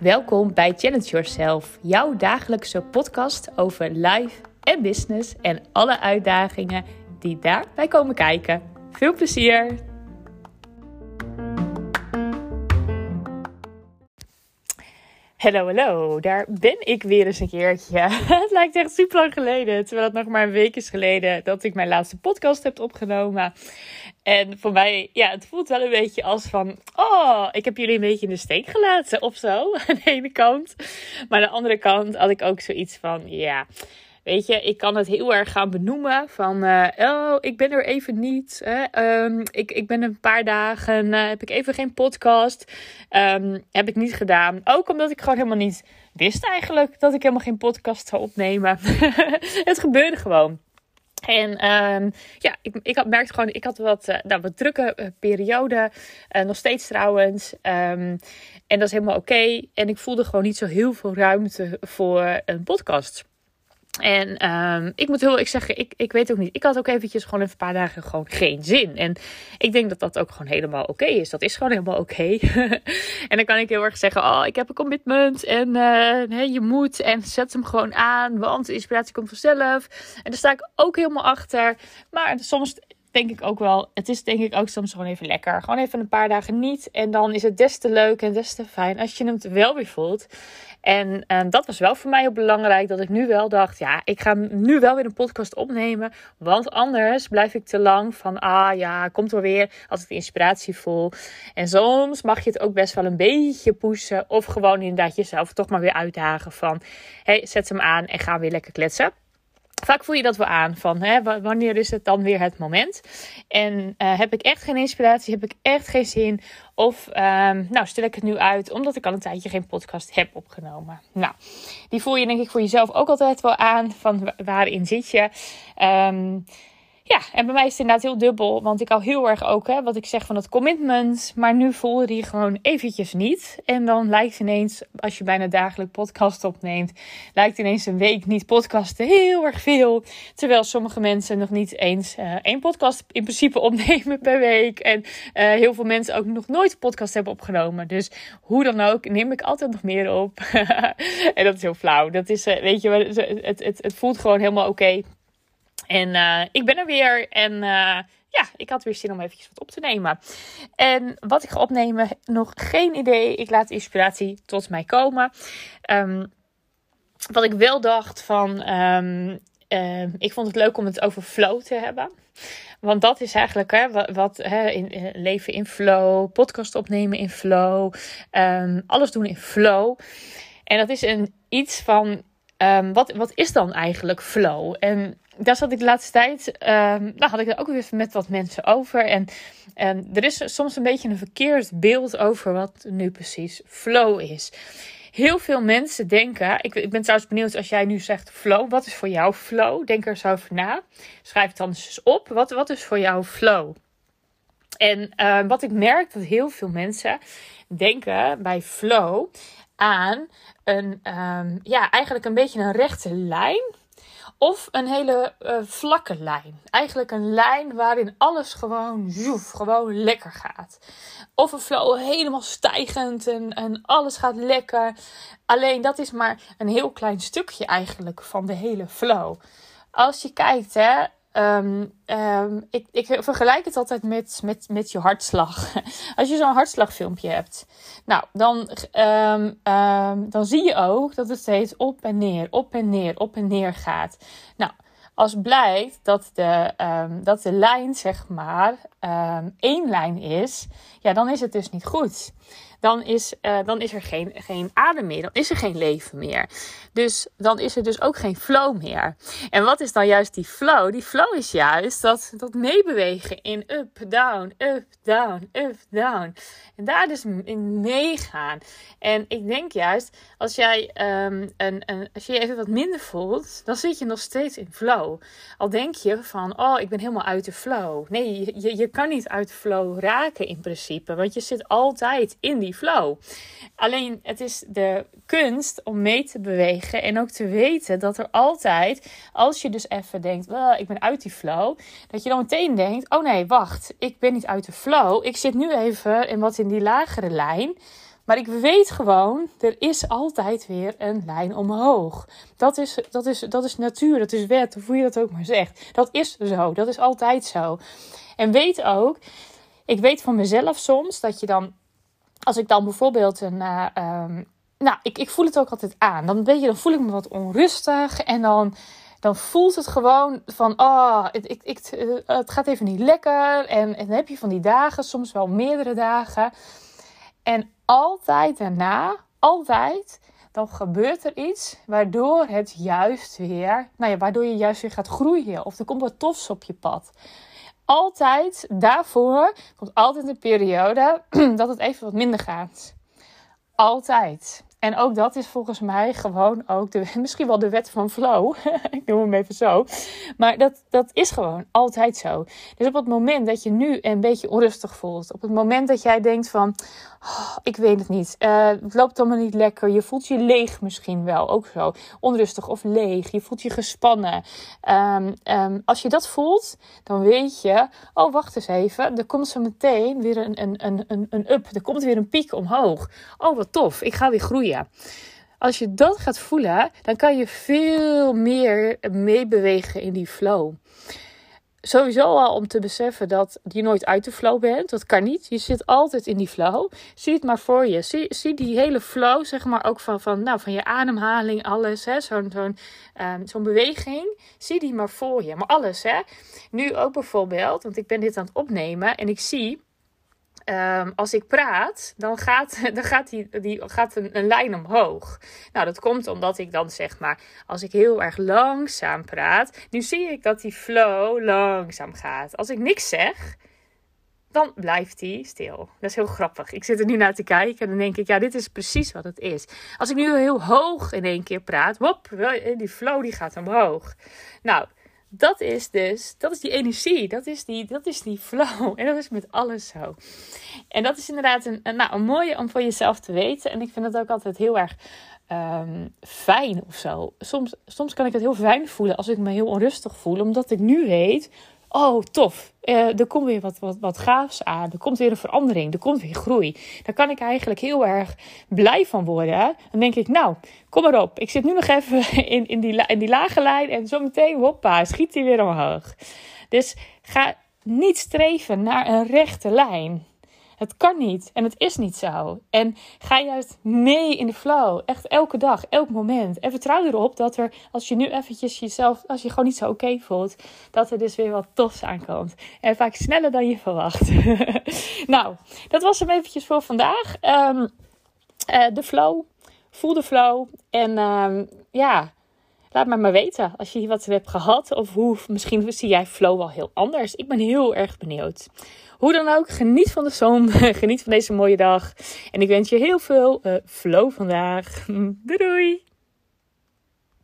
Welkom bij Challenge Yourself, jouw dagelijkse podcast over life en business en alle uitdagingen die daarbij komen kijken. Veel plezier! Hallo, hallo, daar ben ik weer eens een keertje. Het lijkt echt super lang geleden, terwijl het nog maar een week is geleden dat ik mijn laatste podcast heb opgenomen. En voor mij, ja, het voelt wel een beetje als van, oh, ik heb jullie een beetje in de steek gelaten of zo, aan de ene kant. Maar aan de andere kant had ik ook zoiets van, ja, Weet je, ik kan het heel erg gaan benoemen van, uh, oh, ik ben er even niet. Hè? Um, ik, ik ben een paar dagen, uh, heb ik even geen podcast. Um, heb ik niet gedaan. Ook omdat ik gewoon helemaal niet wist eigenlijk dat ik helemaal geen podcast zou opnemen. het gebeurde gewoon. En um, ja, ik, ik had, merkte gewoon, ik had wat, uh, nou, wat drukke uh, periode. Uh, nog steeds trouwens. Um, en dat is helemaal oké. En ik voelde gewoon niet zo heel veel ruimte voor een podcast. En um, ik moet heel eerlijk zeggen, ik, ik weet ook niet. Ik had ook eventjes gewoon even een paar dagen gewoon geen zin. En ik denk dat dat ook gewoon helemaal oké is. Dat is gewoon helemaal oké. En dan kan ik heel erg zeggen, oh, ik heb een commitment. En nee, je moet. En zet hem gewoon aan, want inspiratie komt vanzelf. En daar sta ik ook helemaal achter. Maar soms denk ik ook wel, het is denk ik ook soms gewoon even lekker. Gewoon even een paar dagen niet. En dan is het des te leuk en des te fijn als je hem wel weer voelt. En, en dat was wel voor mij heel belangrijk. Dat ik nu wel dacht, ja, ik ga nu wel weer een podcast opnemen. Want anders blijf ik te lang van, ah ja, komt er weer als ik inspiratie voel. En soms mag je het ook best wel een beetje pushen. Of gewoon inderdaad jezelf toch maar weer uitdagen van, hey, zet hem aan en ga weer lekker kletsen. Vaak voel je dat wel aan van hè, wanneer is het dan weer het moment? En uh, heb ik echt geen inspiratie? Heb ik echt geen zin? Of um, nou stel ik het nu uit omdat ik al een tijdje geen podcast heb opgenomen. Nou, die voel je denk ik voor jezelf ook altijd wel aan van waarin zit je. Um, ja, en bij mij is het inderdaad heel dubbel. Want ik hou heel erg ook, hè, wat ik zeg van het commitment. Maar nu voelde die gewoon eventjes niet. En dan lijkt ineens, als je bijna dagelijks podcast opneemt, lijkt ineens een week niet podcasten heel erg veel. Terwijl sommige mensen nog niet eens uh, één podcast in principe opnemen per week. En uh, heel veel mensen ook nog nooit een podcast hebben opgenomen. Dus hoe dan ook, neem ik altijd nog meer op. en dat is heel flauw. Dat is, uh, weet je, het, het, het voelt gewoon helemaal oké. En uh, ik ben er weer. En uh, ja, ik had weer zin om eventjes wat op te nemen. En wat ik ga opnemen, nog geen idee. Ik laat inspiratie tot mij komen. Um, wat ik wel dacht van... Um, uh, ik vond het leuk om het over flow te hebben. Want dat is eigenlijk hè, wat, hè, in, leven in flow, podcast opnemen in flow, alles doen in flow. En dat is een iets van um, wat, wat is dan eigenlijk flow? En daar zat ik de laatste tijd, um, nou had ik er ook weer met wat mensen over. En, en er is soms een beetje een verkeerd beeld over wat nu precies flow is. Heel veel mensen denken, ik, ik ben trouwens benieuwd als jij nu zegt flow, wat is voor jou flow? Denk er eens over na. Schrijf het dan eens op. Wat, wat is voor jou flow? En wat ik merk dat heel veel mensen denken bij flow aan een, um, ja, eigenlijk een beetje een rechte lijn of een hele uh, vlakke lijn. Eigenlijk een lijn waarin alles gewoon zoef, gewoon lekker gaat. Of een flow helemaal stijgend en, en alles gaat lekker. Alleen dat is maar een heel klein stukje eigenlijk van de hele flow. Als je kijkt, hè, Um, ik, ik vergelijk het altijd met, met, met je hartslag. Als je zo'n hartslagfilmpje hebt, nou, dan, um, dan zie je ook dat het steeds op en neer, op en neer, op en neer gaat. Nou, als blijkt dat de, dat de lijn, zeg maar, één lijn is, ja, dan is het dus niet goed dan is, uh, dan is er geen, geen adem meer. Dan is er geen leven meer. Dus dan is er dus ook geen flow meer. En wat is dan juist die flow? Die flow is juist dat, dat meebewegen in up, down, up, down, up, down. En daar dus in meegaan. En ik denk juist, als jij um, een, een, als je je even wat minder voelt, dan zit je nog steeds in flow. Al denk je van, oh, ik ben helemaal uit de flow. Nee, je, je kan niet uit flow raken in principe. Want je zit altijd in die flow. Alleen het is de kunst om mee te bewegen en ook te weten dat er altijd, als je dus even denkt, well, ik ben uit die flow, dat je dan meteen denkt, oh nee, wacht, ik ben niet uit de flow. Ik zit nu even in wat in die lagere lijn. Maar ik weet gewoon, er is altijd weer een lijn omhoog. Dat is, dat is, dat is natuur, dat is wet, of hoe je dat ook maar zegt. Dat is zo, dat is altijd zo. En weet ook, ik weet van mezelf soms dat je dan, als ik dan bijvoorbeeld een. Uh, nou, ik, ik voel het ook altijd aan. Dan, weet je, dan voel ik me wat onrustig en dan dan voelt het gewoon van, oh, het, ik, ik, eh, het gaat even niet lekker. En, en dan heb je van die dagen, soms wel meerdere dagen. En altijd daarna, altijd, dan gebeurt er iets waardoor het juist weer, nou ja, waardoor je juist weer gaat groeien. Of er komt wat tofs op je pad. Altijd daarvoor komt altijd een periode dat het even wat minder gaat. Altijd. En ook dat is volgens mij gewoon ook de, misschien wel de wet van flow. ik noem hem even zo. Maar dat, dat is gewoon altijd zo. Dus op het moment dat je nu een beetje onrustig voelt, op het moment dat jij denkt van, ik weet het niet, uh, het loopt allemaal niet lekker, je voelt je leeg misschien wel, ook zo, onrustig of leeg, je voelt je gespannen. Um, um, als je dat voelt, dan weet je, oh wacht eens even, er komt zo meteen weer een, een, een, een up, er komt weer een piek omhoog. Oh wat tof, ik ga weer groeien. Als je dat gaat voelen, dan kan je veel meer meebewegen in die flow sowieso al om te beseffen dat je nooit uit de flow bent. Dat kan niet. Je zit altijd in die flow. Zie het maar voor je. Zie, zie die hele flow, zeg maar, ook van, van, nou, van je ademhaling, alles. Zo'n zo'n um, zo'n beweging. Zie die maar voor je. Maar alles, hè. Nu ook bijvoorbeeld, want ik ben dit aan het opnemen en ik zie Um, als ik praat, dan gaat, dan gaat, die, die, gaat een, een, lijn omhoog. Nou, dat komt omdat ik dan zeg maar, als ik heel erg langzaam praat, nu zie ik dat die flow langzaam gaat. Als ik niks zeg, dan blijft die stil. Dat is heel grappig. Ik zit er nu naar te kijken en dan denk ik, ja, dit is precies wat het is. Als ik nu heel hoog in één keer praat, wop, die flow die gaat omhoog. Nou, dat is dus, dat is die energie, dat is die, dat is die flow. En dat is met alles zo. En dat is inderdaad een, nou, een mooie om voor jezelf te weten. En ik vind het ook altijd heel erg um, fijn of zo. Soms, soms kan ik het heel fijn voelen als ik me heel onrustig voel, omdat ik nu weet oh tof, uh, er komt weer wat, wat, wat gaafs aan. Er komt weer een verandering, er komt weer groei. Daar kan ik eigenlijk heel erg blij van worden. Dan denk ik, nou, kom maar op. Ik zit nu nog even in, in, die, in die lage lijn en zometeen, hoppa, schiet hij weer omhoog. Dus ga niet streven naar een rechte lijn. Het kan niet en het is niet zo. En ga juist mee in de flow. Echt elke dag, elk moment. En vertrouw erop dat er, als je nu eventjes jezelf, als je gewoon niet zo oké voelt, dat er dus weer wat tofs aankomt. En vaak sneller dan je verwacht. nou, dat was hem eventjes voor vandaag. Um, de flow. Voel de flow. En um, ja, laat me maar weten als je hier wat hebt gehad. Of hoe, misschien zie jij flow wel heel anders. Ik ben heel erg benieuwd. Hoe dan ook, geniet van de zon. geniet van deze mooie dag. En ik wens je heel veel uh, flow vandaag. doei doei!